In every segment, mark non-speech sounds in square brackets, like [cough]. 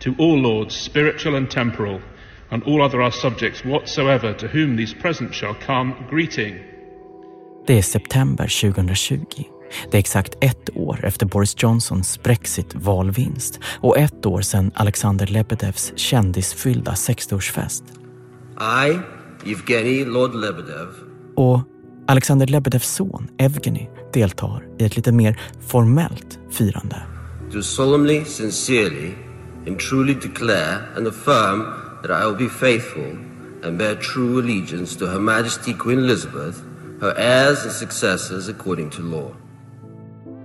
to all lords, spiritual and temporal, and all other our subjects whatsoever, to whom these presents shall come, greeting. Det är september 2020. Det är exakt ett år efter Boris Johnsons Brexit-valvinst och ett år sedan Alexander Lebedevs kändisfyllda 60-årsfest. I, Evgeny Lord Lebedev. Och Alexander Lebedevs son Evgeny deltar i ett lite mer formellt firande. Do solemnly, sincerely, and truly declare and affirm that I will be faithful and bear true allegiance to Her Majesty Queen Elizabeth, her heirs and successors according to law.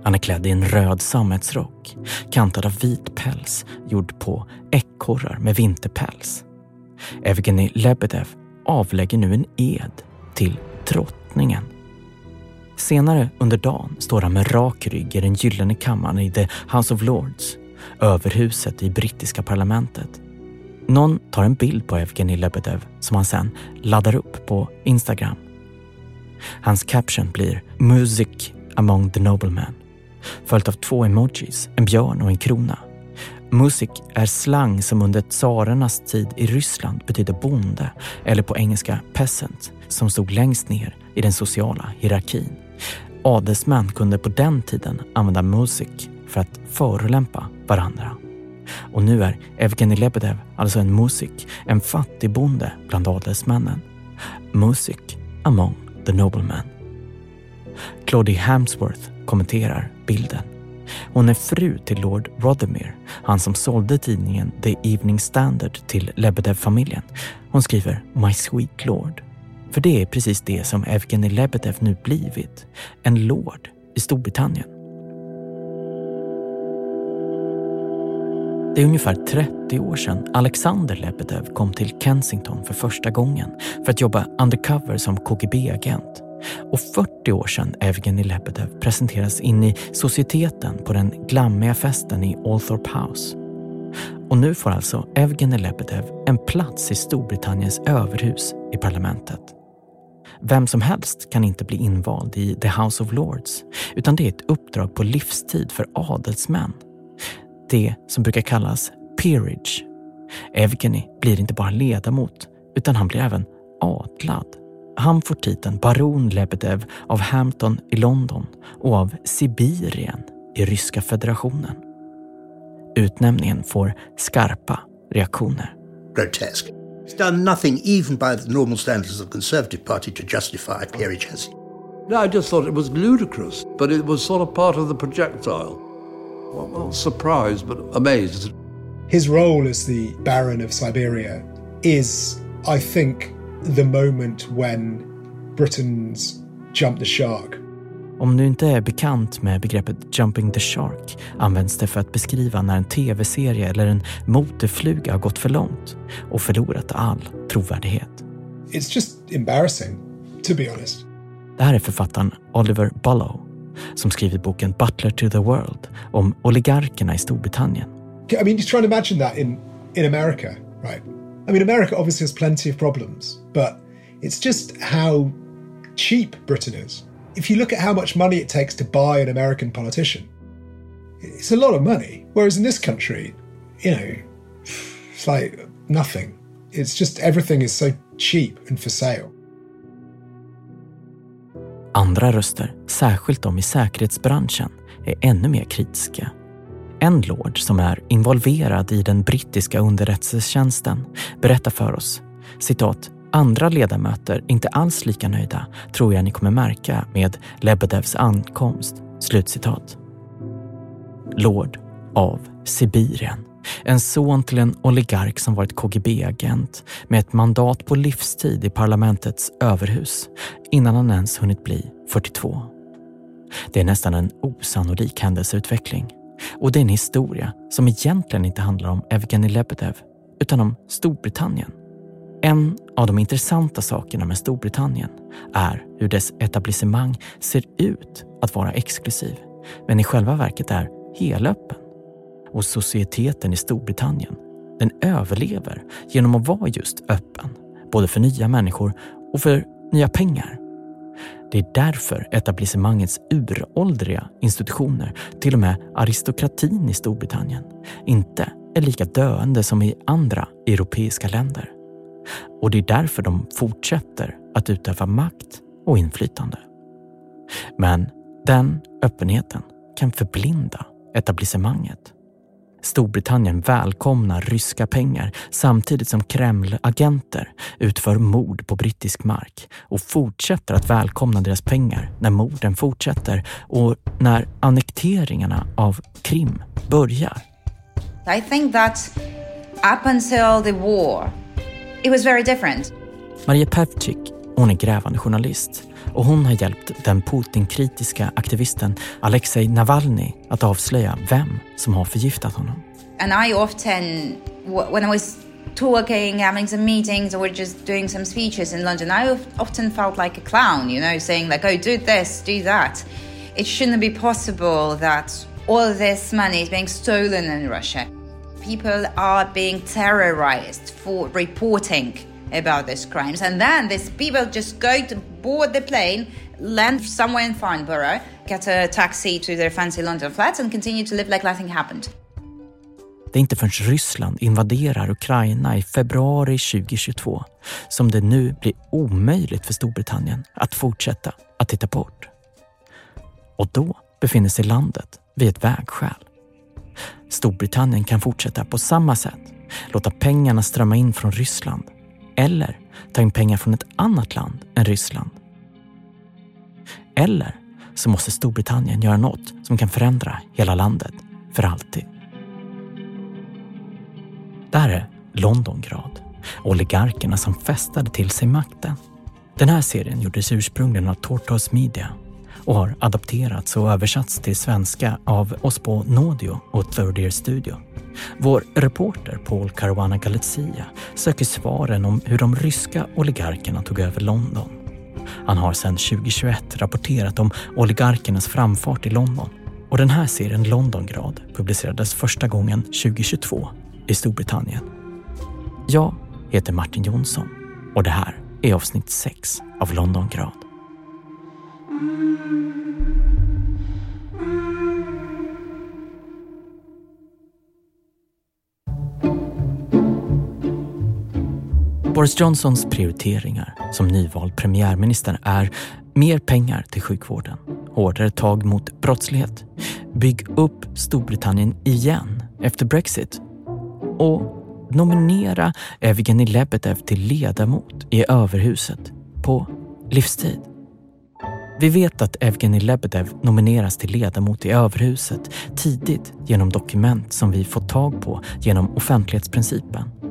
Han är klädd i en röd sammetsrock, kantad av vit päls gjord på ekorrar med vinterpäls. Evgeni Lebedev avlägger nu en ed till drottningen. Senare under dagen står han med rak rygg i den gyllene kammaren i The House of Lords, överhuset i brittiska parlamentet. Någon tar en bild på Evgenij Lebedev som han sen laddar upp på Instagram. Hans caption blir “Music among the noblemen” följt av två emojis, en björn och en krona. Musik är slang som under tsarernas tid i Ryssland betydde bonde eller på engelska peasant som stod längst ner i den sociala hierarkin. Adelsmän kunde på den tiden använda musik för att förolämpa varandra. Och nu är Evgenij Lebedev alltså en musik, en fattigbonde bland adelsmännen. Musik among the noblemen. Claudie Hamsworth kommenterar bilden. Hon är fru till Lord Rothermere, han som sålde tidningen The Evening Standard till Lebedev-familjen. Hon skriver “My sweet Lord”. För det är precis det som Evgenij Lebedev nu blivit. En lord i Storbritannien. Det är ungefär 30 år sedan Alexander Lebedev kom till Kensington för första gången för att jobba undercover som KGB-agent. Och 40 år sedan Evgeni Lebedev presenteras in i societeten på den glammiga festen i Althorpe House. Och nu får alltså Evgeni Lebedev en plats i Storbritanniens överhus i parlamentet. Vem som helst kan inte bli invald i The House of Lords utan det är ett uppdrag på livstid för adelsmän. Det som brukar kallas peerage. Evgenij blir inte bara ledamot utan han blir även adlad. Han får titeln baron Lebedev av Hampton i London och av Sibirien i Ryska federationen. Utnämningen får skarpa reaktioner. Grotesque. He's done nothing even by the normal standards of the Conservative Party to justify peerage? No, I just thought it was ludicrous, but it was sort of part of the projectile. Well, well surprised, but amazed. His role as the Baron of Siberia is, I think, the moment when Britons jumped the shark. Om du inte är bekant med begreppet “jumping the shark” används det för att beskriva när en tv-serie eller en motorfluga har gått för långt och förlorat all trovärdighet. It's just embarrassing, to be honest. Det här är författaren Oliver Bullow som skrivit boken Butler to the World om oligarkerna i Storbritannien. Mean, just try and imagine that in, in America, right? I mean, America obviously has plenty of problems, but it's just how cheap Britain is. If you look at how much money it takes to buy an American politician, it's a lot of money. Whereas in this country, you know, it's like nothing. It's just everything is so cheap and for sale. Andra röster, särskilt de i säkerhetsbranschen, är ännu mer kritiska. En lord som är involverad i den brittiska underrättelsetjänsten berättar för oss, citat, Andra ledamöter inte alls lika nöjda tror jag ni kommer märka med Lebedevs ankomst. Slutcitat. Lord av Sibirien. En son till en oligark som varit KGB-agent med ett mandat på livstid i parlamentets överhus innan han ens hunnit bli 42. Det är nästan en osannolik händelseutveckling. Och det är en historia som egentligen inte handlar om Evgenij Lebedev utan om Storbritannien. En av de intressanta sakerna med Storbritannien är hur dess etablissemang ser ut att vara exklusiv, men i själva verket är helöppen. Och societeten i Storbritannien, den överlever genom att vara just öppen, både för nya människor och för nya pengar. Det är därför etablissemangets uråldriga institutioner, till och med aristokratin i Storbritannien, inte är lika döende som i andra europeiska länder. Och det är därför de fortsätter att utöva makt och inflytande. Men den öppenheten kan förblinda etablissemanget. Storbritannien välkomnar ryska pengar samtidigt som Kreml-agenter utför mord på brittisk mark och fortsätter att välkomna deras pengar när morden fortsätter och när annekteringarna av Krim börjar. I think that up until the war it was very different. Maria Pevcik, hon är grävande journalist och hon har hjälpt den Putin-kritiska aktivisten Alexej Navalny att avslöja vem som har förgiftat honom. And I often, when I was talking, having some meetings, or just doing some speeches in London, I often felt like a clown, you know, saying like, "Oh, do this, do that." It shouldn't be possible that all this money is being stolen in Russia. People are being terrorized for reporting about these crimes. And then these people just go to board the plane, land somewhere in Farnborough, get a taxi to their fancy London flats, and continue to live like nothing happened. Det är inte förrän Ryssland invaderar Ukraina i februari 2022 som det nu blir omöjligt för Storbritannien att fortsätta att titta bort. Och då befinner sig landet vid ett vägskäl. Storbritannien kan fortsätta på samma sätt, låta pengarna strömma in från Ryssland eller ta in pengar från ett annat land än Ryssland. Eller så måste Storbritannien göra något som kan förändra hela landet för alltid. Det här är Londongrad, oligarkerna som fästade till sig makten. Den här serien gjordes ursprungligen av Tortoise Media och har adapterats och översatts till svenska av oss på Nodio och Third Ear Studio. Vår reporter Paul Caruana Galizia söker svaren om hur de ryska oligarkerna tog över London. Han har sedan 2021 rapporterat om oligarkernas framfart i London och den här serien Londongrad publicerades första gången 2022 i Storbritannien. Jag heter Martin Jonsson och det här är avsnitt 6 av Londongrad. Boris Johnsons prioriteringar som nyvald premiärminister är mer pengar till sjukvården, hårdare tag mot brottslighet, bygg upp Storbritannien igen efter Brexit och nominera Evgenij Lebedev till ledamot i överhuset på livstid. Vi vet att Evgenij Lebedev nomineras till ledamot i överhuset tidigt genom dokument som vi fått tag på genom offentlighetsprincipen.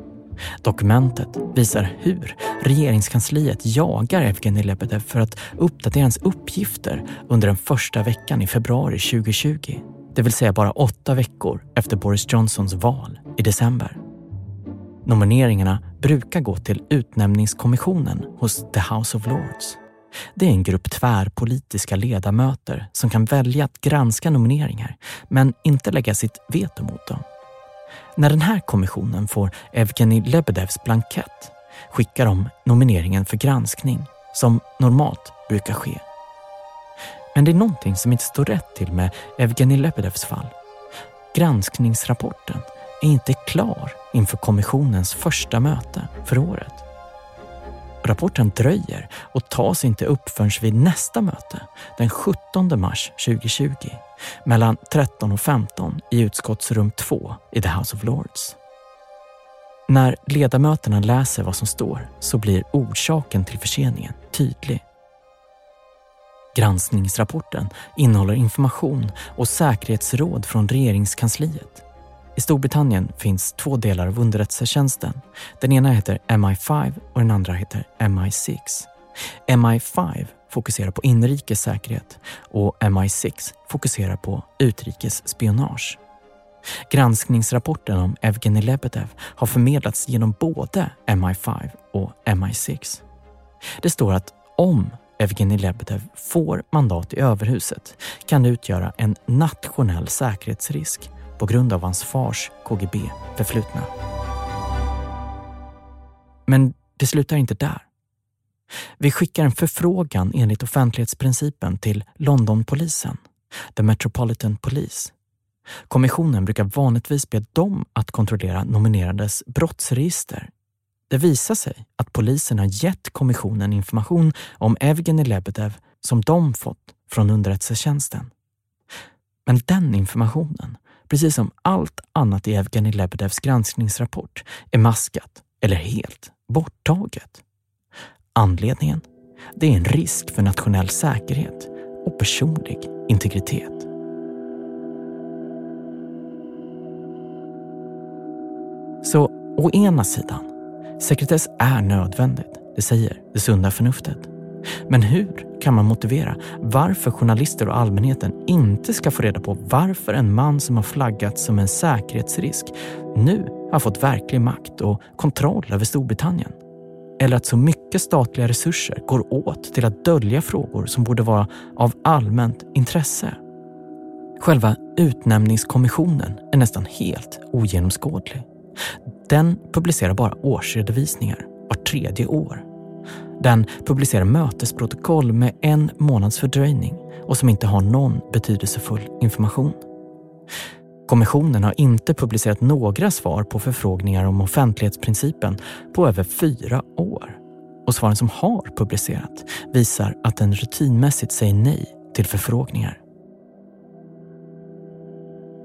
Dokumentet visar hur regeringskansliet jagar Evgenij Lebedev för att uppdatera hans uppgifter under den första veckan i februari 2020. Det vill säga bara åtta veckor efter Boris Johnsons val i december. Nomineringarna brukar gå till utnämningskommissionen hos The House of Lords. Det är en grupp tvärpolitiska ledamöter som kan välja att granska nomineringar men inte lägga sitt veto mot dem. När den här kommissionen får Evgenij Lebedevs blankett skickar de nomineringen för granskning, som normalt brukar ske. Men det är någonting som inte står rätt till med Evgenij Lebedevs fall. Granskningsrapporten är inte klar inför kommissionens första möte för året. Rapporten dröjer och tas inte upp förrän vid nästa möte den 17 mars 2020 mellan 13 och 15 i utskottsrum 2 i The House of Lords. När ledamöterna läser vad som står så blir orsaken till förseningen tydlig. Granskningsrapporten innehåller information och säkerhetsråd från regeringskansliet. I Storbritannien finns två delar av underrättelsetjänsten. Den ena heter MI5 och den andra heter MI6. MI5 fokuserar på inrikes säkerhet och MI6 fokuserar på utrikes spionage. Granskningsrapporten om Evgenij Lebedev har förmedlats genom både MI5 och MI6. Det står att om Evgenij Lebedev får mandat i överhuset kan det utgöra en nationell säkerhetsrisk på grund av hans fars KGB-förflutna. Men det slutar inte där. Vi skickar en förfrågan enligt offentlighetsprincipen till Londonpolisen, The Metropolitan Police. Kommissionen brukar vanligtvis be dem att kontrollera nominerades brottsregister. Det visar sig att polisen har gett kommissionen information om Evgeni Lebedev som de fått från underrättelsetjänsten. Men den informationen, precis som allt annat i Evgeni Lebedevs granskningsrapport, är maskat eller helt borttaget. Anledningen? Det är en risk för nationell säkerhet och personlig integritet. Så å ena sidan, sekretess är nödvändigt. Det säger det sunda förnuftet. Men hur kan man motivera varför journalister och allmänheten inte ska få reda på varför en man som har flaggat som en säkerhetsrisk nu har fått verklig makt och kontroll över Storbritannien? Eller att så mycket statliga resurser går åt till att dölja frågor som borde vara av allmänt intresse? Själva utnämningskommissionen är nästan helt ogenomskådlig. Den publicerar bara årsredovisningar vart tredje år. Den publicerar mötesprotokoll med en månads fördröjning och som inte har någon betydelsefull information. Kommissionen har inte publicerat några svar på förfrågningar om offentlighetsprincipen på över fyra år. Och svaren som har publicerat visar att den rutinmässigt säger nej till förfrågningar.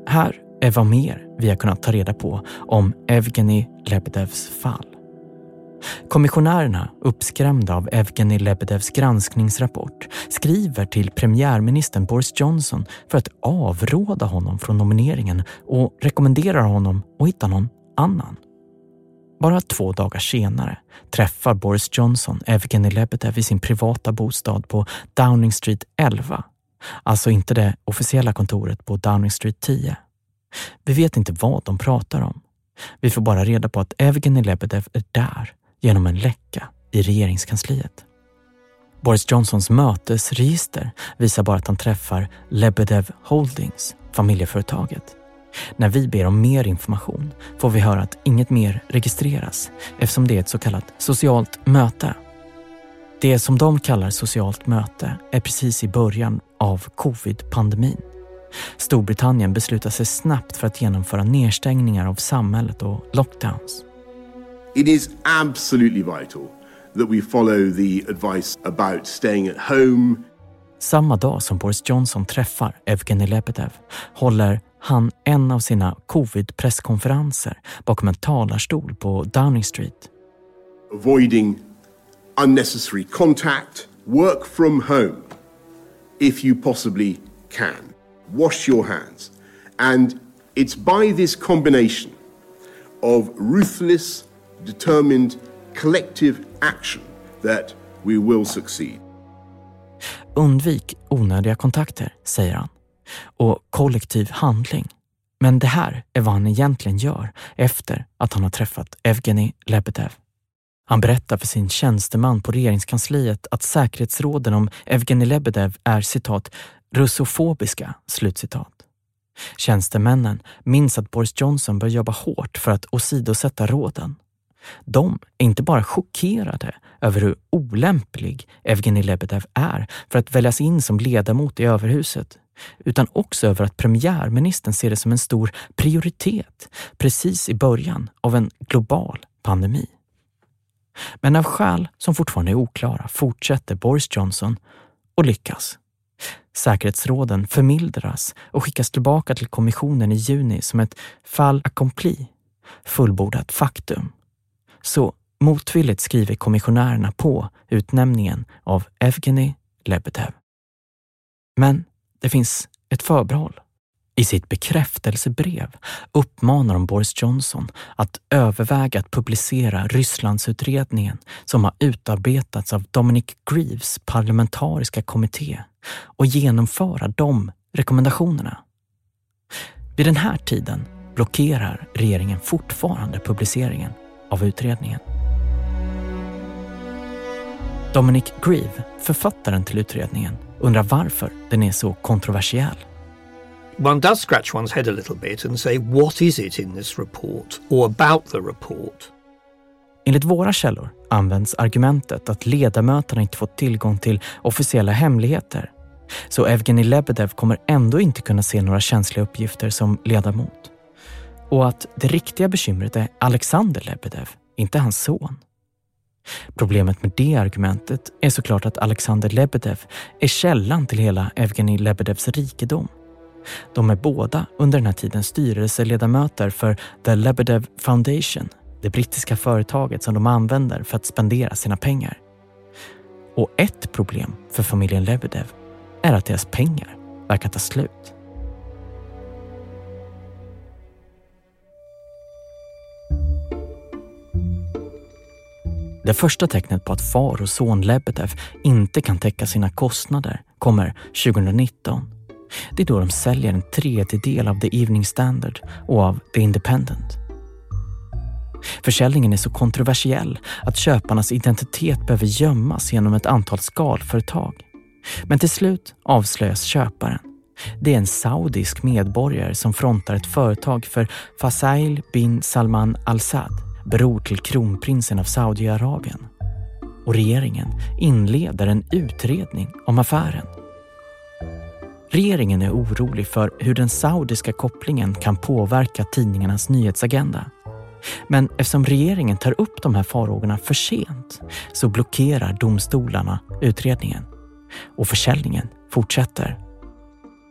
Här är vad mer vi har kunnat ta reda på om Evgenij Lebedevs fall. Kommissionärerna, uppskrämda av Evgenij Lebedevs granskningsrapport, skriver till premiärministern Boris Johnson för att avråda honom från nomineringen och rekommenderar honom att hitta någon annan. Bara två dagar senare träffar Boris Johnson Evgenij Lebedev i sin privata bostad på Downing Street 11. Alltså inte det officiella kontoret på Downing Street 10. Vi vet inte vad de pratar om. Vi får bara reda på att Evgenij Lebedev är där genom en läcka i regeringskansliet. Boris Johnsons mötesregister visar bara att han träffar Lebedev Holdings, familjeföretaget. När vi ber om mer information får vi höra att inget mer registreras eftersom det är ett så kallat socialt möte. Det som de kallar socialt möte är precis i början av covid-pandemin. Storbritannien beslutar sig snabbt för att genomföra nedstängningar av samhället och lockdowns. It is absolutely vital that we follow the advice about staying at home. Samma dag som Boris Johnson träffar Evgenij Lebedev håller han en av sina covid-presskonferenser bakom en talarstol på Downing Street. Avoiding unnecessary contact, work from home if you possibly can. Wash your hands. And it's by this combination of ruthless determined collective action that we will succeed. Undvik onödiga kontakter, säger han. Och kollektiv handling. Men det här är vad han egentligen gör efter att han har träffat Evgenij Lebedev. Han berättar för sin tjänsteman på regeringskansliet att säkerhetsråden om Evgenij Lebedev är citat russofobiska, slutcitat. Tjänstemännen minns att Boris Johnson bör jobba hårt för att åsidosätta råden. De är inte bara chockerade över hur olämplig Evgenij Lebedev är för att väljas in som ledamot i överhuset, utan också över att premiärministern ser det som en stor prioritet precis i början av en global pandemi. Men av skäl som fortfarande är oklara fortsätter Boris Johnson och lyckas. Säkerhetsråden förmildras och skickas tillbaka till kommissionen i juni som ett fall accompli, fullbordat faktum så motvilligt skriver kommissionärerna på utnämningen av Evgenij Lebedev. Men det finns ett förbehåll. I sitt bekräftelsebrev uppmanar de Boris Johnson att överväga att publicera Rysslandsutredningen som har utarbetats av Dominic Greaves parlamentariska kommitté och genomföra de rekommendationerna. Vid den här tiden blockerar regeringen fortfarande publiceringen av utredningen. Dominic Grieve, författaren till utredningen, undrar varför den är så kontroversiell. One does scratch one's head a little bit and say what is it in this report or about the report? Enligt våra källor används argumentet att ledamöterna inte fått tillgång till officiella hemligheter. Så Evgenij Lebedev kommer ändå inte kunna se några känsliga uppgifter som ledamot. Och att det riktiga bekymret är Alexander Lebedev, inte hans son. Problemet med det argumentet är såklart att Alexander Lebedev är källan till hela Evgenij Lebedevs rikedom. De är båda under den här tiden styrelseledamöter för The Lebedev Foundation, det brittiska företaget som de använder för att spendera sina pengar. Och ett problem för familjen Lebedev är att deras pengar verkar ta slut. Det första tecknet på att far och son Lebedev inte kan täcka sina kostnader kommer 2019. Det är då de säljer en tredjedel av The Evening Standard och av The Independent. Försäljningen är så kontroversiell att köparnas identitet behöver gömmas genom ett antal skalföretag. Men till slut avslöjas köparen. Det är en saudisk medborgare som frontar ett företag för Fasail bin Salman al-Sad, bror till kronprinsen av Saudiarabien. Och regeringen inleder en utredning om affären. Regeringen är orolig för hur den saudiska kopplingen kan påverka tidningarnas nyhetsagenda. Men eftersom regeringen tar upp de här farhågorna för sent så blockerar domstolarna utredningen och försäljningen fortsätter.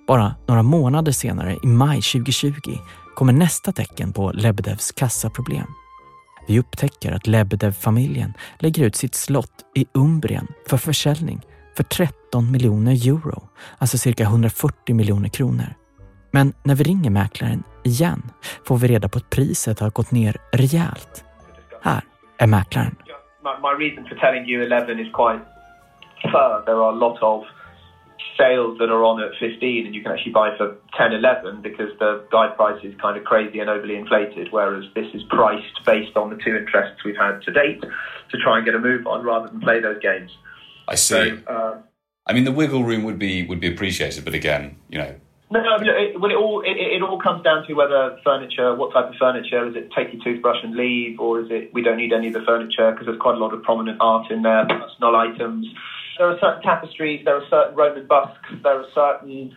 Bara några månader senare, i maj 2020, kommer nästa tecken på Lebedevs kassaproblem. Vi upptäcker att Lebedev-familjen lägger ut sitt slott i Umbrien för försäljning för 13 miljoner euro, alltså cirka 140 miljoner kronor. Men när vi ringer mäklaren igen får vi reda på att priset har gått ner rejält. Här är mäklaren. My reason for telling you 11 is quite firm. There are a lot of sales that are on at 15 and you can actually buy for 10 11 because the guide price is kind of crazy and overly inflated whereas this is priced based on the two interests we've had to date to try and get a move on rather than play those games I see. So, uh, I mean, the wiggle room would be would be appreciated, but again, you know. No, no it, well, it all it, it, all comes down to whether furniture, what type of furniture. Is it take your toothbrush and leave, or is it we don't need any of the furniture because there's quite a lot of prominent art in there, personal items. There are certain tapestries, there are certain Roman busks, there are certain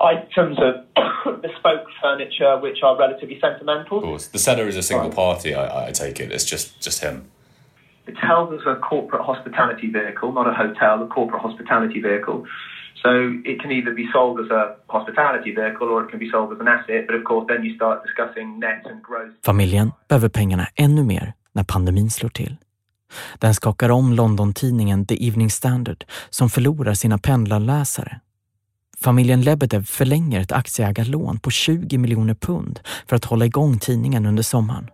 items of [coughs] bespoke furniture which are relatively sentimental. Of course, the seller is a single party. I, I take it. It's just just him. It's held as a corporate hospitality vehicle, not a hotel, a corporate hospitality vehicle. So it can either be sold as a hospitality vehicle or it can be sold as an asset. But of course then you start discussing net and gross. Familjen behöver pengarna ännu mer när pandemin slår till. Den skakar om London-tidningen The Evening Standard som förlorar sina pendlarläsare. Familjen Lebedev förlänger ett aktieägarlån på 20 miljoner pund för att hålla igång tidningen under sommaren.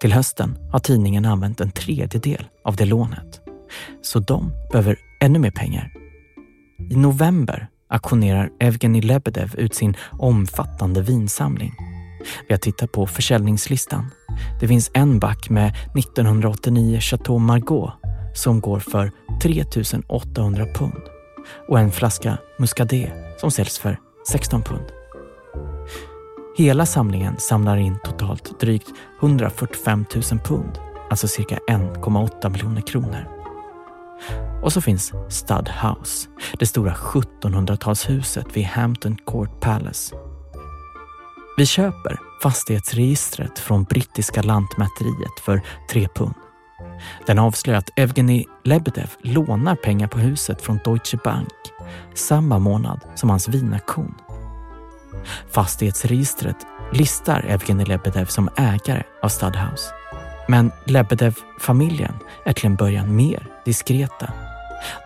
Till hösten har tidningen använt en tredjedel av det lånet. Så de behöver ännu mer pengar. I november auktionerar Evgenij Lebedev ut sin omfattande vinsamling. Vi har tittat på försäljningslistan. Det finns en back med 1989 Chateau Margaux som går för 3 800 pund och en flaska Muscadet som säljs för 16 pund. Hela samlingen samlar in totalt drygt 145 000 pund, alltså cirka 1,8 miljoner kronor. Och så finns Stud House, det stora 1700-talshuset vid Hampton Court Palace. Vi köper fastighetsregistret från brittiska Lantmäteriet för 3 pund. Den avslöjar att Evgenij Lebedev lånar pengar på huset från Deutsche Bank samma månad som hans vinaktion. Fastighetsregistret listar Evgenij Lebedev som ägare av Stadhouse. Men Lebedev-familjen är till en början mer diskreta.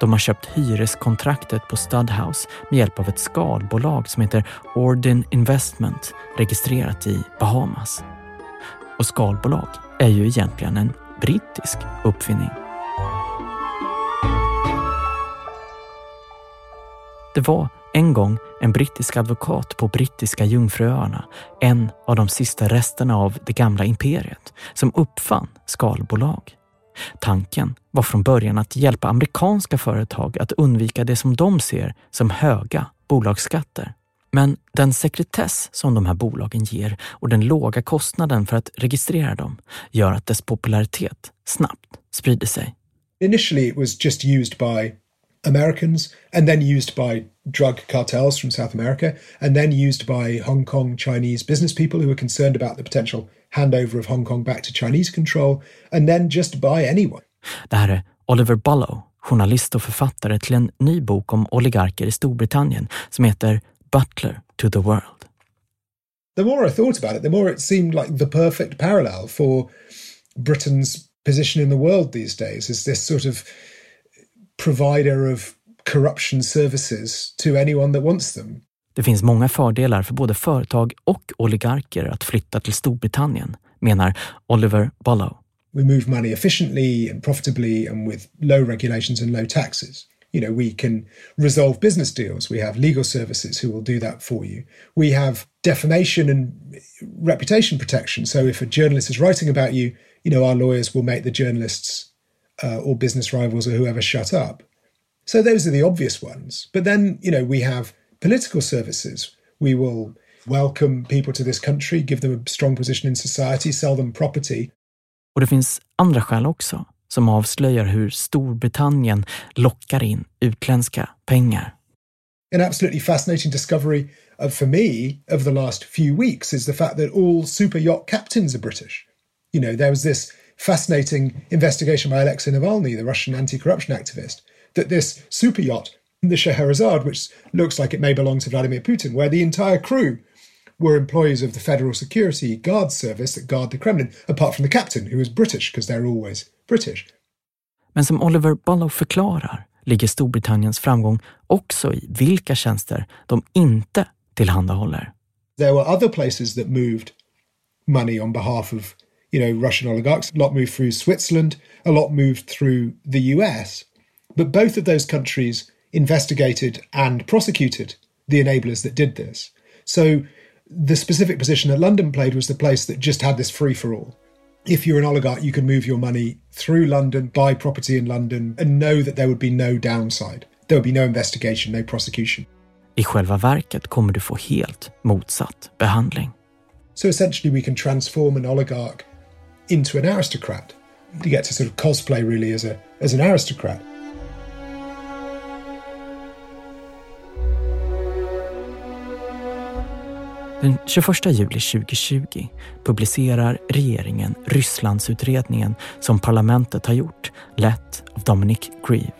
De har köpt hyreskontraktet på Studhouse med hjälp av ett skalbolag som heter Ordin Investment registrerat i Bahamas. Och skalbolag är ju egentligen en brittisk uppfinning. Det var en gång en brittisk advokat på brittiska Jungfruöarna, en av de sista resterna av det gamla imperiet, som uppfann skalbolag. Tanken var från början att hjälpa amerikanska företag att undvika det som de ser som höga bolagsskatter. Men den sekretess som de här bolagen ger och den låga kostnaden för att registrera dem gör att dess popularitet snabbt sprider sig. Initially it was just used by Americans and then used by drug cartels from South America and then used by Hong Kong Chinese business people who were concerned about the potential handover of Hong Kong back to Chinese control and then just by anyone. Det här är Oliver Bullough, journalist och författare till en ny bok om oligarker i Storbritannien som heter Butler to the World. The more I thought about it, the more it seemed like the perfect parallel for Britain's position in the world these days as this sort of provider of corruption services to anyone that wants them. Det finns många fördelar för både företag och oligarker att flytta till Storbritannien, menar Oliver. We move money efficiently and profitably and with low regulations and low taxes. You know, we can resolve business deals. We have legal services who will do that for you. We have defamation and reputation protection. So if a journalist is writing about you, you know, our lawyers will make the journalists uh, or business rivals or whoever shut up. So those are the obvious ones. But then, you know, we have political services. We will welcome people to this country, give them a strong position in society, sell them property. Och det finns andra skäl också som avslöjar hur Storbritannien lockar in utländska pengar. An absolutely fascinating discovery of, for me of the last few weeks is the fact that all super yacht captains are British. You know, there was this fascinating investigation by Alexei Navalny, the Russian anti-corruption activist, that this super yacht, the Scheherazade, which looks like it may belong to Vladimir Putin, where the entire crew were employees of the Federal Security Guard Service that guard the Kremlin, apart from the captain, who is British, because they're always British. Men som Oliver Bullough förklarar ligger Storbritanniens framgång också i vilka tjänster de inte tillhandahåller. There were other places that moved money on behalf of, you know, Russian oligarchs. A lot moved through Switzerland, a lot moved through the US. But both of those countries investigated and prosecuted the enablers that did this. So the specific position that London played was the place that just had this free for all. If you're an oligarch, you can move your money through London, buy property in London, and know that there would be no downside. There would be no investigation, no prosecution. I själva verket kommer du få helt motsatt behandling. So essentially, we can transform an oligarch into an aristocrat. You get to sort of cosplay really as a as an aristocrat. Den 21 juli 2020 publicerar regeringen Rysslandsutredningen som parlamentet har gjort, lett av Dominic Grieve.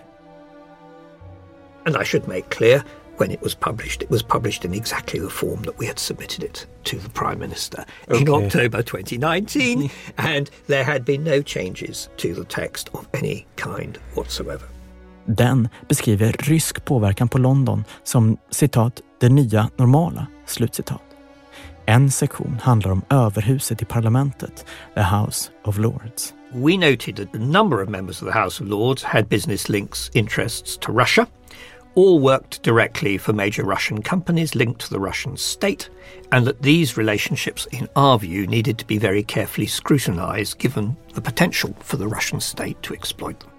And I should make clear, when it was published, it was published in exactly the form that we had submitted it to the Prime Minister okay. in October 2019, and there had been no changes to the text of any kind whatsoever. Den beskriver rysk påverkan på London som citat “det nya normala”. Slutcitat. En sektion handlar om överhuset i parlamentet, the House of Lords. We noted that a number of members of the House of Lords had business links interests to Russia, all worked directly for major Russian companies linked to the Russian state, and that these relationships, in our view, needed to be very carefully scrutinized given the potential for the Russian state to exploit them.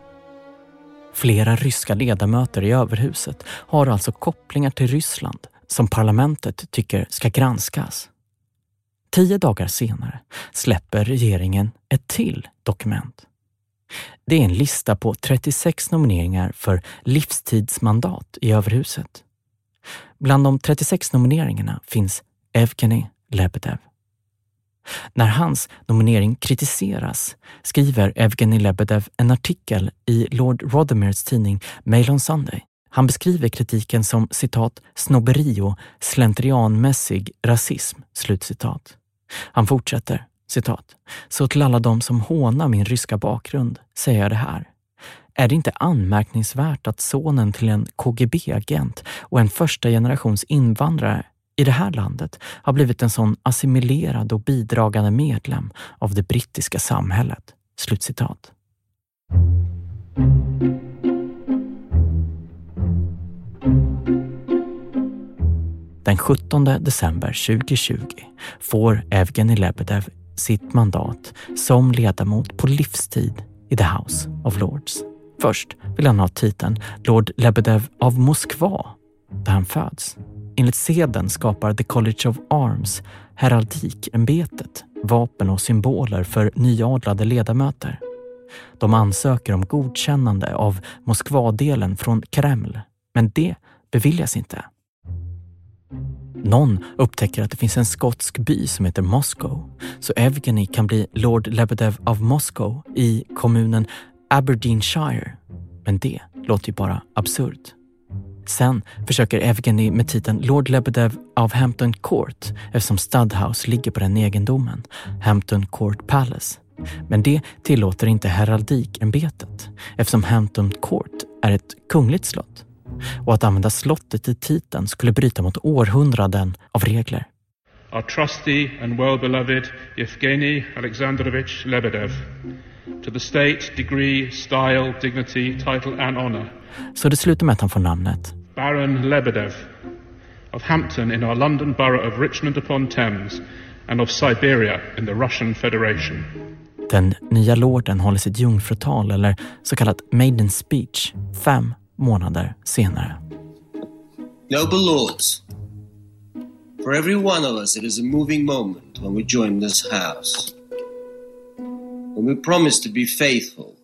Flera ryska ledamöter i överhuset har alltså kopplingar till Ryssland som parlamentet tycker ska granskas. Tio dagar senare släpper regeringen ett till dokument. Det är en lista på 36 nomineringar för livstidsmandat i överhuset. Bland de 36 nomineringarna finns Evgeny Lebedev. När hans nominering kritiseras skriver Evgeny Lebedev en artikel i Lord Rothermeres tidning Mail on Sunday. Han beskriver kritiken som citat snobberi och slentrianmässig rasism. Slutcitat. Han fortsätter, citat. Så till alla de som hånar min ryska bakgrund säger jag det här. Är det inte anmärkningsvärt att sonen till en KGB-agent och en första generations invandrare i det här landet har blivit en sån assimilerad och bidragande medlem av det brittiska samhället?” Slutcitat. Den 17 december 2020 får Evgeni Lebedev sitt mandat som ledamot på livstid i The House of Lords. Först vill han ha titeln Lord Lebedev av Moskva, där han föds. Enligt seden skapar The College of Arms heraldikämbetet vapen och symboler för nyadlade ledamöter. De ansöker om godkännande av Moskvadelen från Kreml, men det beviljas inte. Någon upptäcker att det finns en skotsk by som heter Moscow, så Evgeny kan bli Lord Lebedev av Moscow i kommunen Aberdeenshire. Men det låter ju bara absurt. Sen försöker Evgeny med titeln Lord Lebedev av Hampton Court eftersom Studhouse ligger på den egendomen, Hampton Court Palace. Men det tillåter inte heraldikämbetet eftersom Hampton Court är ett kungligt slott. Och att använda slottet i titeln skulle bryta mot århundraden av regler. Our trusty and well-beloved Yevgeny Alexandrovich Lebedev, to the state, degree, style, dignity, title and honor. Så det slutar med att han får namnet. Baron Lebedev of Hampton in our London borough of Richmond upon Thames and of Siberia in the Russian Federation. Den nya lorden håller sitt jungfrutal, eller så kallat maiden speech, fem månader senare. Noble lords, for every one of us it is a moving moment when we join this house. When we promise to be faithful,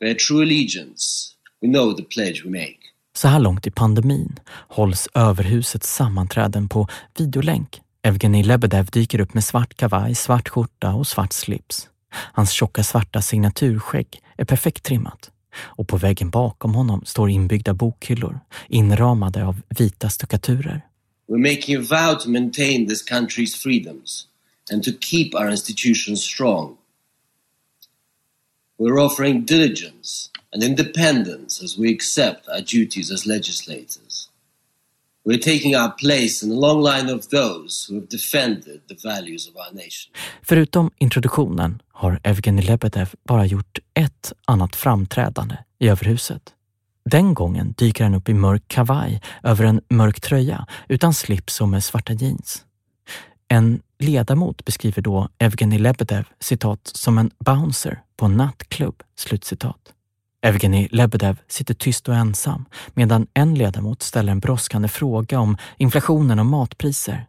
bear true allegiance, we know the pledge we make. Så här långt i pandemin hålls överhusets sammanträden på videolänk. Evgenij Lebedev dyker upp med svart kavaj, svart skjorta och svart slips. Hans tjocka svarta signaturskägg är perfekt trimmat och på väggen bakom honom står inbyggda bokhyllor inramade av vita stuckaturer. We're making a vow to maintain this country's freedoms and to keep our institutions strong. We're offering diligence and independence as we accept our duties as legislators. We're taking our place in a long line of those who have defended the values of our nation. Förutom introduktionen har Evgenij Lebedev bara gjort ett annat framträdande i överhuset. Den gången dyker han upp i mörk kavaj över en mörk tröja utan slips och med svarta jeans. En ledamot beskriver då Evgenij Lebedev citat som en bouncer på en nattklubb. Slutcitat. Evgenij Lebedev sitter tyst och ensam medan en ledamot ställer en brådskande fråga om inflationen och matpriser.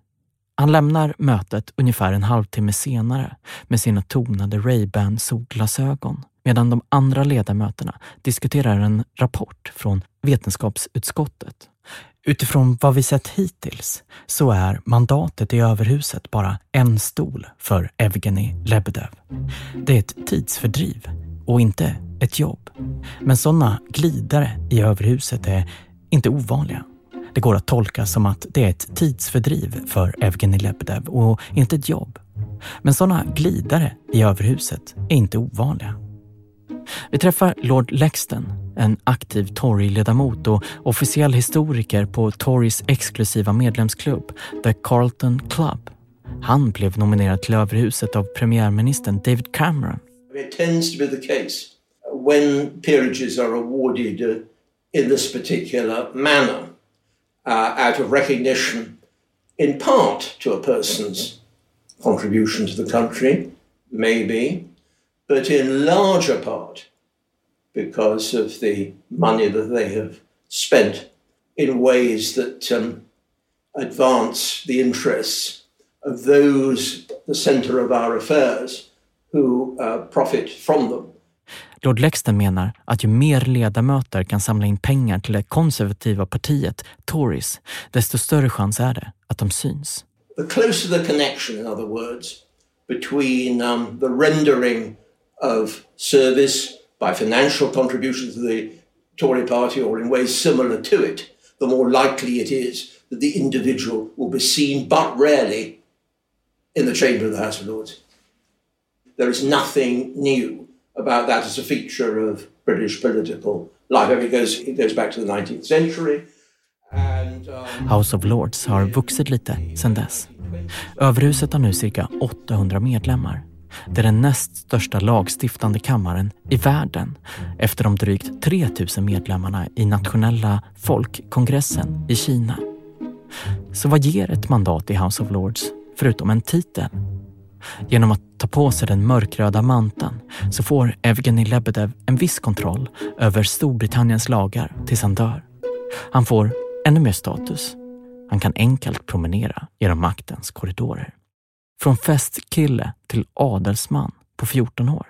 Han lämnar mötet ungefär en halvtimme senare med sina tonade Ray-Ban solglasögon medan de andra ledamöterna diskuterar en rapport från vetenskapsutskottet. Utifrån vad vi sett hittills så är mandatet i överhuset bara en stol för Evgenij Lebedev. Det är ett tidsfördriv och inte ett jobb. Men sådana glidare i överhuset är inte ovanliga. Det går att tolka som att det är ett tidsfördriv för Evgenij Lebedev och inte ett jobb. Men sådana glidare i överhuset är inte ovanliga. Vi träffar Lord Lexton, en aktiv Tory-ledamot och officiell historiker på Torys exklusiva medlemsklubb, The Carlton Club. Han blev nominerad till överhuset av premiärministern David Cameron. It tends to be the case when peerages are awarded uh, in this particular manner uh, out of recognition, in part to a person's contribution to the country, maybe, but in larger part because of the money that they have spent in ways that um, advance the interests of those, at the centre of our affairs, who uh, profit from them. Lord Lexton menar att ju mer ledamöter kan samla in pengar till det konservativa partiet, Tories, desto större chans är det att de syns. The closer the connection, in other words, between um, the rendering of service by financial contributions to the Tory party or in ways similar to it, the more likely it is that the individual will be seen, but rarely, in the chamber of the House of Lords. There is nothing new about that as a feature of British political life. I mean, it goes, it goes back to the 19th century. And, um, House of Lords har vuxit lite sedan dess. Överhuset har nu cirka 800 medlemmar. Det är den näst största lagstiftande kammaren i världen efter de drygt 3000 medlemmarna i nationella folkkongressen i Kina. Så vad ger ett mandat i House of Lords förutom en titel? Genom att ta på sig den mörkröda manteln så får Evgenij Lebedev en viss kontroll över Storbritanniens lagar tills han dör. Han får ännu mer status. Han kan enkelt promenera genom maktens korridorer. Från festkille till adelsman på 14 år.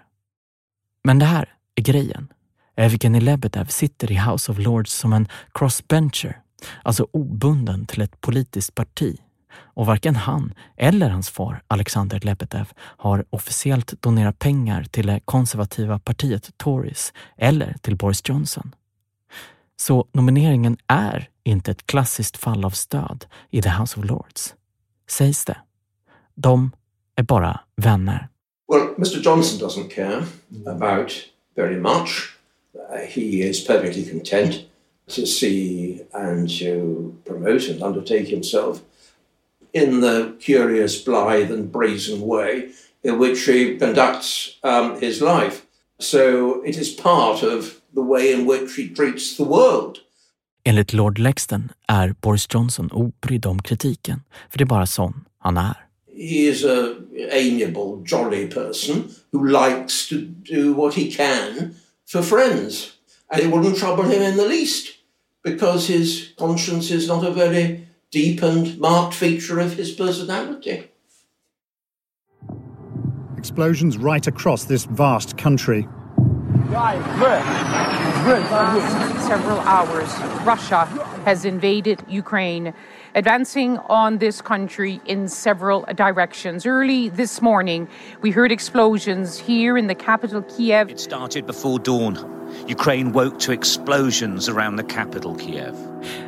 Men det här är grejen. Evgenij Lebedev sitter i House of Lords som en crossbencher, alltså obunden till ett politiskt parti. Och varken han eller hans far Alexander Lebedev har officiellt donerat pengar till det konservativa partiet Tories eller till Boris Johnson. Så nomineringen är inte ett klassiskt fall av stöd i The House of Lords, sägs det. De är bara vänner. Well, Mr Johnson doesn't care about very much. Uh, he is perfectly content to see and to promote and undertake himself in the curious, blithe, and brazen way in which he conducts um, his life. So it is part of the way in which he treats the world. Enligt Lord Lexton är Boris Johnson obrydd om kritiken, för det är bara sån han är. He is a amiable, jolly person who likes to do what he can for friends. And it wouldn't trouble him in the least because his conscience is not a very deep and marked feature of his personality. Explosions right across this vast country. Several hours, Russia has invaded Ukraine, advancing on this country in several directions. Early this morning, we heard explosions here in the capital, Kiev. It started before dawn. Ukraine woke to explosions around the capital, Kiev.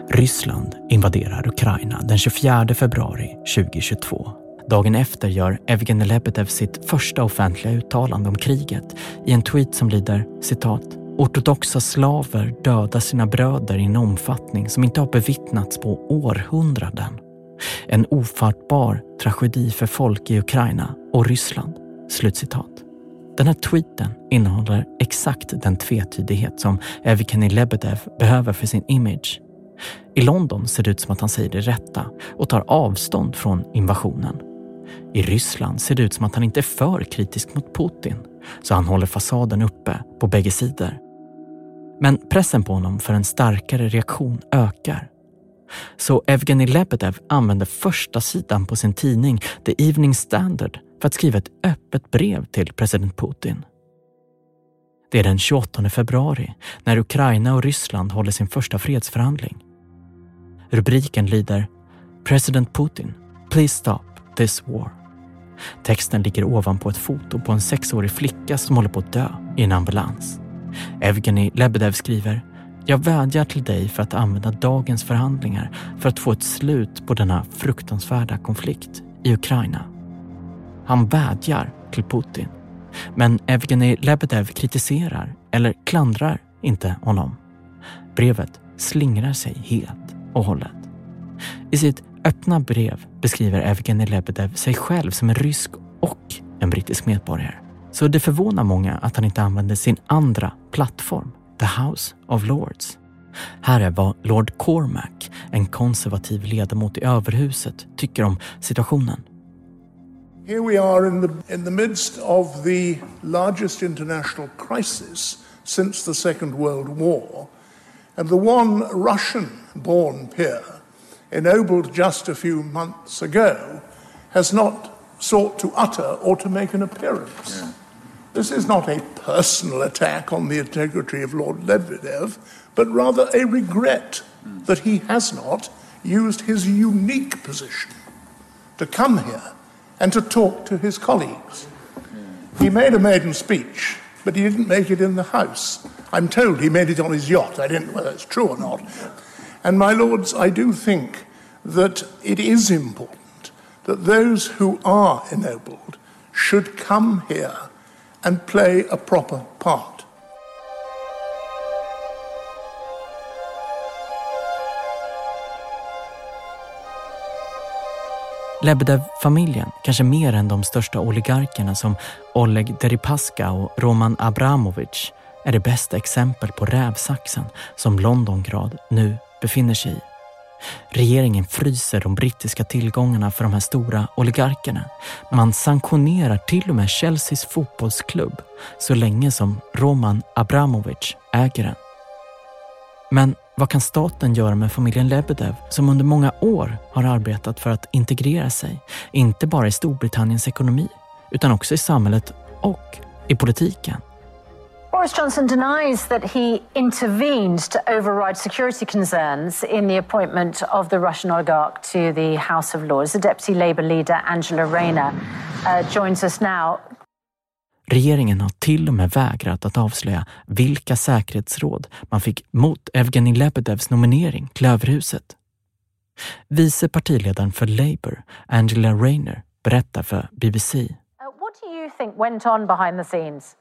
Ryssland invaderar Ukraina den 24 februari 2022. Dagen efter gör Evgenij Lebedev sitt första offentliga uttalande om kriget i en tweet som lyder citat Ortodoxa slaver dödar sina bröder i en omfattning som inte har bevittnats på århundraden. En ofattbar tragedi för folk i Ukraina och Ryssland. Slutcitat. Den här tweeten innehåller exakt den tvetydighet som Evgeni Lebedev behöver för sin image. I London ser det ut som att han säger det rätta och tar avstånd från invasionen. I Ryssland ser det ut som att han inte är för kritisk mot Putin, så han håller fasaden uppe på bägge sidor. Men pressen på honom för en starkare reaktion ökar. Så Evgenij Lebedev använder första sidan på sin tidning The Evening Standard för att skriva ett öppet brev till president Putin. Det är den 28 februari när Ukraina och Ryssland håller sin första fredsförhandling. Rubriken lyder President Putin, please stop this war. Texten ligger ovanpå ett foto på en sexårig flicka som håller på att dö i en ambulans. Evgenij Lebedev skriver jag vädjar till dig för att använda dagens förhandlingar för att få ett slut på denna fruktansvärda konflikt i Ukraina. Han vädjar till Putin. Men Evgenij Lebedev kritiserar eller klandrar inte honom. Brevet slingrar sig helt och hållet. I sitt öppna brev beskriver Evgenij Lebedev sig själv som en rysk och en brittisk medborgare. Så det förvånar många att han inte använder sin andra plattform, The House of Lords. Här är vad Lord Cormac, en konservativ ledamot i överhuset, tycker om situationen. Here we are in the, in the midst of the largest international crisis since the Second World War, and the one Russian born peer, ennobled just a few months ago, has not sought to utter or to make an appearance. Yeah. This is not a personal attack on the integrity of Lord Lebedev, but rather a regret that he has not used his unique position to come here and to talk to his colleagues. He made a maiden speech, but he didn't make it in the House. I'm told he made it on his yacht. I don't know whether it's true or not. And, my lords, I do think that it is important that those who are ennobled should come here and play a proper part. Lebedev-familjen, kanske mer än de största oligarkerna som Oleg Deripaska och Roman Abramovich, är det bästa exempel på rävsaxen som Londongrad nu befinner sig i. Regeringen fryser de brittiska tillgångarna för de här stora oligarkerna. Man sanktionerar till och med Chelseas fotbollsklubb så länge som Roman Abramovich äger den. Men vad kan staten göra med familjen Lebedev som under många år har arbetat för att integrera sig, inte bara i Storbritanniens ekonomi, utan också i samhället och i politiken? Boris Johnson denies that he intervened to override security concerns in the appointment of the Russian oligarch to the House of Lords. The deputy Labour leader Angela Rayner uh, joins us now. Regeringen har till och med vägrat att avslöja vilka säkerhetsråd man fick mot Evgenij Lebedevs nominering till överhuset. Vice partiledaren för Labour, Angela Rayner, berättar för BBC. Uh, what do you think went on behind the scenes?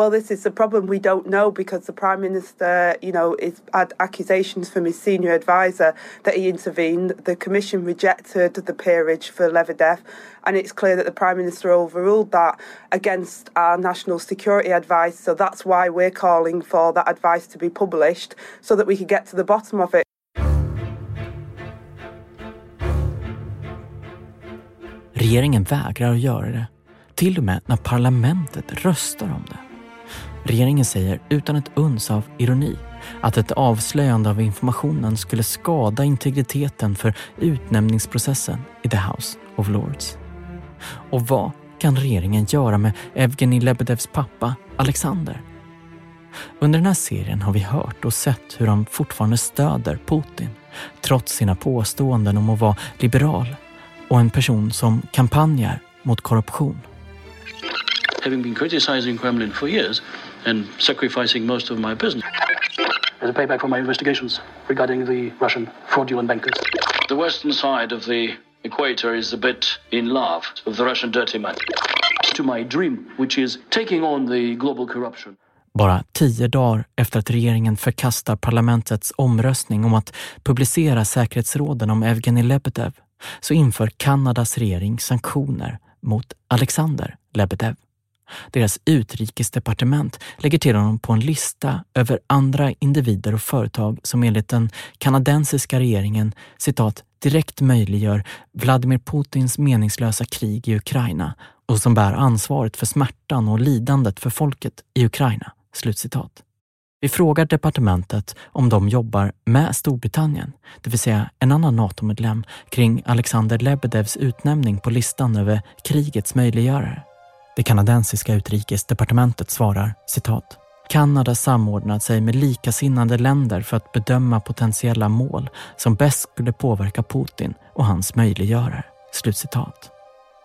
Well, this is the problem. We don't know because the Prime Minister, you know, is, had accusations from his senior advisor that he intervened. The Commission rejected the peerage for Lebedev, and it's clear that the Prime Minister overruled that against our national security advice. So that's why we're calling for that advice to be published so that we can get to the bottom of it. Regeringen vägrar att göra det, till och med när parlamentet röstar om det. Regeringen säger utan ett uns av ironi att ett avslöjande av informationen skulle skada integriteten för utnämningsprocessen i The House of Lords. Och vad kan regeringen göra med Evgenij Lebedevs pappa Alexander? Under den här serien har vi hört och sett hur han fortfarande stöder Putin trots sina påståenden om att vara liberal och en person som kampanjar mot korruption. Having been criticizing Kremlin for years and sacrificing most of my business. As a payback for my investigations regarding the Russian fraudulent bankers. The western side of the equator is a bit in love with the Russian dirty money. To my dream, which is taking on the global corruption. Bara tio dagar efter att regeringen förkastar parlamentets omröstning om att publicera säkerhetsråden om Evgenij Lebedev så inför Kanadas regering sanktioner mot Alexander Lebedev. Deras utrikesdepartement lägger till honom på en lista över andra individer och företag som enligt den kanadensiska regeringen citat direkt möjliggör Vladimir Putins meningslösa krig i Ukraina och som bär ansvaret för smärtan och lidandet för folket i Ukraina. Slutcitat. Vi frågar departementet om de jobbar med Storbritannien, det vill säga en annan NATO-medlem, kring Alexander Lebedevs utnämning på listan över krigets möjliggörare. Det kanadensiska utrikesdepartementet svarar citat Kanada samordnat sig med likasinnade länder för att bedöma potentiella mål som bäst skulle påverka Putin och hans möjliggörare. Slutcitat.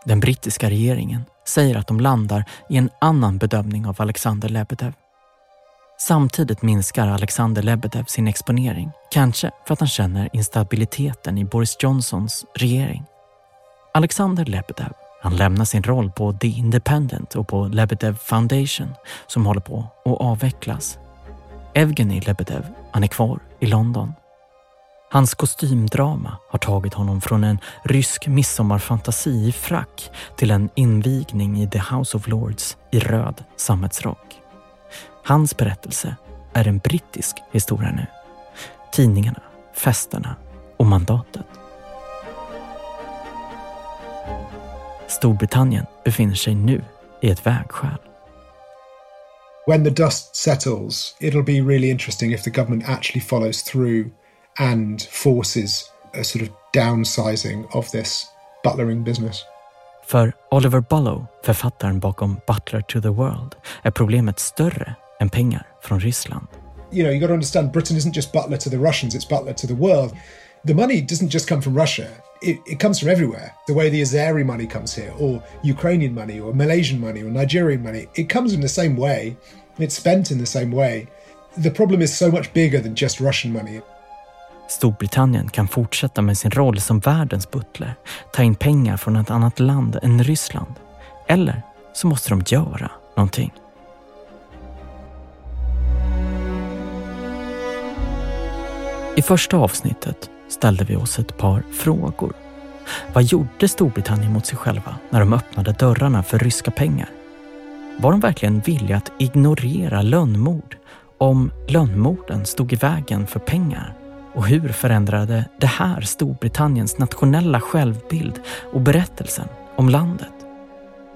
Den brittiska regeringen säger att de landar i en annan bedömning av Alexander Lebedev. Samtidigt minskar Alexander Lebedev sin exponering, kanske för att han känner instabiliteten i Boris Johnsons regering. Alexander Lebedev han lämnar sin roll på The Independent och på Lebedev Foundation som håller på att avvecklas. Evgenij Lebedev, han är kvar i London. Hans kostymdrama har tagit honom från en rysk midsommarfantasi i frack till en invigning i The House of Lords i röd sammetsrock. Hans berättelse är en brittisk historia nu. Tidningarna, festerna och mandatet. Storbritannien befinner sig nu i ett vägskäl. When the dust settles, it'll be really interesting if the government actually follows through and forces a sort of downsizing of this butlering business. För Oliver Bullow, författaren bakom Butler to the World, är problemet större än pengar från Ryssland. You know, you got to understand Britain isn't just butler to the Russians, it's butler to the world. The money doesn't just come from Russia it, it comes from everywhere. The way the Azeri money comes here, or Ukrainian money, or Malaysian money, or Nigerian money, it comes in the same way. It's spent in the same way. The problem is so much bigger than just Russian money. Storbritannien kan fortsätta med sin roll som världens butler, ta in pengar från ett annat land än Ryssland. Eller så måste de göra någonting. I första avsnittet ställde vi oss ett par frågor. Vad gjorde Storbritannien mot sig själva när de öppnade dörrarna för ryska pengar? Var de verkligen villiga att ignorera lönnmord om lönnmorden stod i vägen för pengar? Och hur förändrade det här Storbritanniens nationella självbild och berättelsen om landet?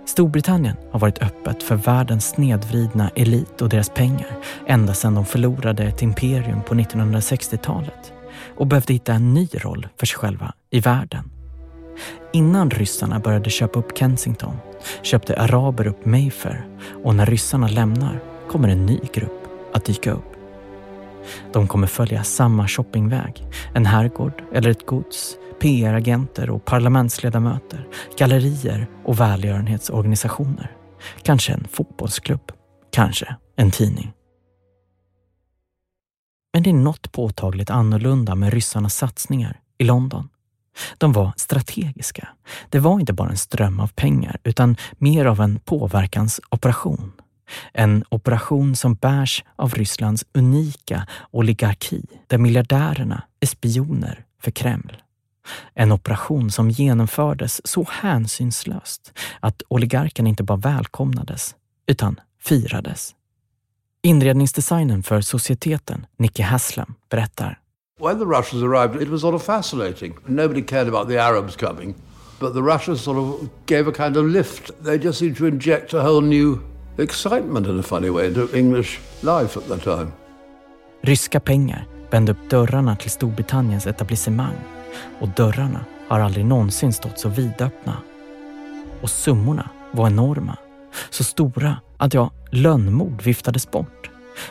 Storbritannien har varit öppet för världens snedvridna elit och deras pengar ända sedan de förlorade ett imperium på 1960-talet och behövde hitta en ny roll för sig själva i världen. Innan ryssarna började köpa upp Kensington köpte araber upp Mayfair och när ryssarna lämnar kommer en ny grupp att dyka upp. De kommer följa samma shoppingväg, en herrgård eller ett gods, PR-agenter och parlamentsledamöter, gallerier och välgörenhetsorganisationer. Kanske en fotbollsklubb, kanske en tidning. Men det är något påtagligt annorlunda med ryssarnas satsningar i London. De var strategiska. Det var inte bara en ström av pengar utan mer av en påverkansoperation. En operation som bärs av Rysslands unika oligarki där miljardärerna är spioner för Kreml. En operation som genomfördes så hänsynslöst att oligarkerna inte bara välkomnades utan firades. Inredningsdesignen för societeten, Nicky Haslam, berättar. When the Russians arrived, it was sort of fascinating. Nobody cared about the Arabs coming, but the Russians sort of gave a kind of lift. They just seemed to inject a whole new excitement in a funny way into English life at that time. Ryska pengar vände upp dörrarna till Storbritanniens etablissemang och dörrarna har aldrig någonsin stått så vidöppna. Och summorna var enorma. Så stora att ja, lönnmord viftades bort.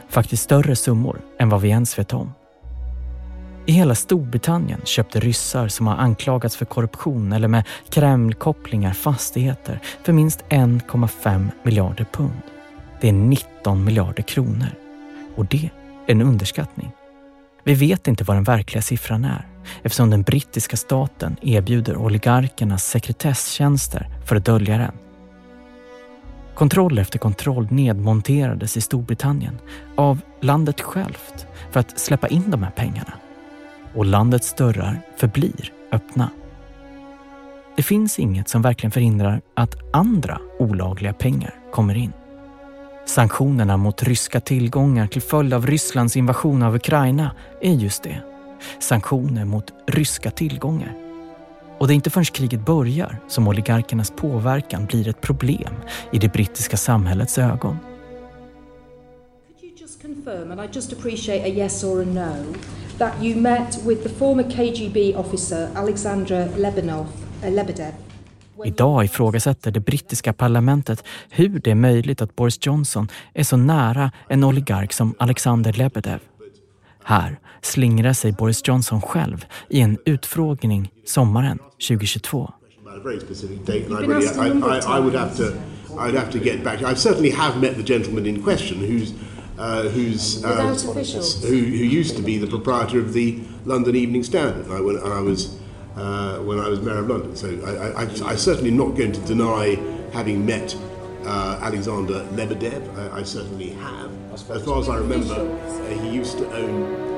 Faktiskt större summor än vad vi ens vet om. I hela Storbritannien köpte ryssar som har anklagats för korruption eller med Kreml-kopplingar fastigheter för minst 1,5 miljarder pund. Det är 19 miljarder kronor. Och det är en underskattning. Vi vet inte vad den verkliga siffran är eftersom den brittiska staten erbjuder oligarkernas sekretesstjänster för att dölja den. Kontroll efter kontroll nedmonterades i Storbritannien av landet självt för att släppa in de här pengarna. Och landets dörrar förblir öppna. Det finns inget som verkligen förhindrar att andra olagliga pengar kommer in. Sanktionerna mot ryska tillgångar till följd av Rysslands invasion av Ukraina är just det. Sanktioner mot ryska tillgångar. Och det är inte förrän kriget börjar som oligarkernas påverkan blir ett problem i det brittiska samhällets ögon. Confirm, and I just appreciate a yes or a no, that you met with the former KGB officer Alexandra Lebenov, uh, Lebedev Idag ifrågasätter det brittiska parlamentet hur det är möjligt att Boris Johnson är så nära en oligark som Alexander Lebedev. Här slingrar sig Boris Johnson själv i en utfrågning sommaren 2022. I'd have to get back. I certainly have met the gentleman in question who's uh, who's uh, who, who used to be the proprietor of the London Evening Standard. I, when I was uh, when I was mayor of London, so I, I, I certainly not going to deny having met uh, Alexander Lebedev. I, I, certainly have. As far as I remember, uh, he used to own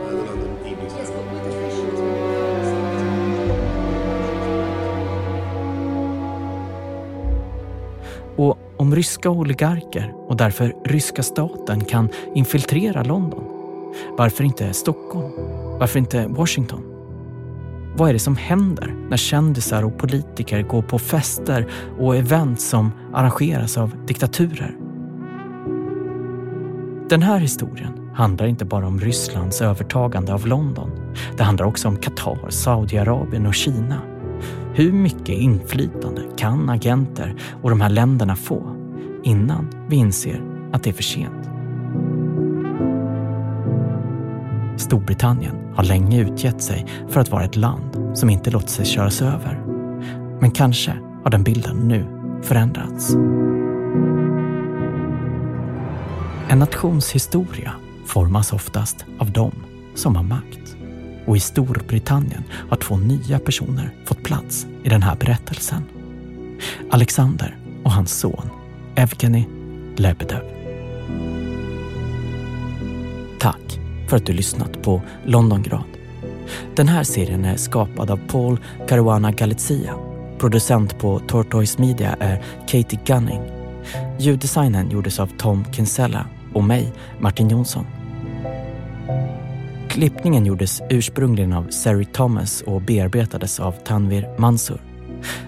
Och om ryska oligarker och därför ryska staten kan infiltrera London, varför inte Stockholm? Varför inte Washington? Vad är det som händer när kändisar och politiker går på fester och event som arrangeras av diktaturer? Den här historien handlar inte bara om Rysslands övertagande av London. Det handlar också om Qatar, Saudiarabien och Kina. Hur mycket inflytande kan agenter och de här länderna få innan vi inser att det är för sent? Storbritannien har länge utgett sig för att vara ett land som inte låter sig köras över. Men kanske har den bilden nu förändrats. En nations historia formas oftast av dem som har makt. Och i Storbritannien har två nya personer fått plats i den här berättelsen. Alexander och hans son Evgeny Lebedev. Tack för att du lyssnat på Londongrad. Den här serien är skapad av Paul Caruana Galizia. Producent på Tortoise Media är Katie Gunning. Ljuddesignen gjordes av Tom Kinsella och mig, Martin Jonsson. Klippningen gjordes ursprungligen av Sari Thomas och bearbetades av Tanvir Mansur.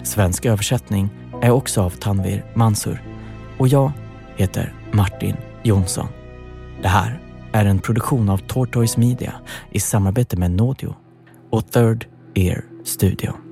Svensk översättning är också av Tanvir Mansur. Och jag heter Martin Jonsson. Det här är en produktion av Tortoise Media i samarbete med Nodio och Third Ear Studio.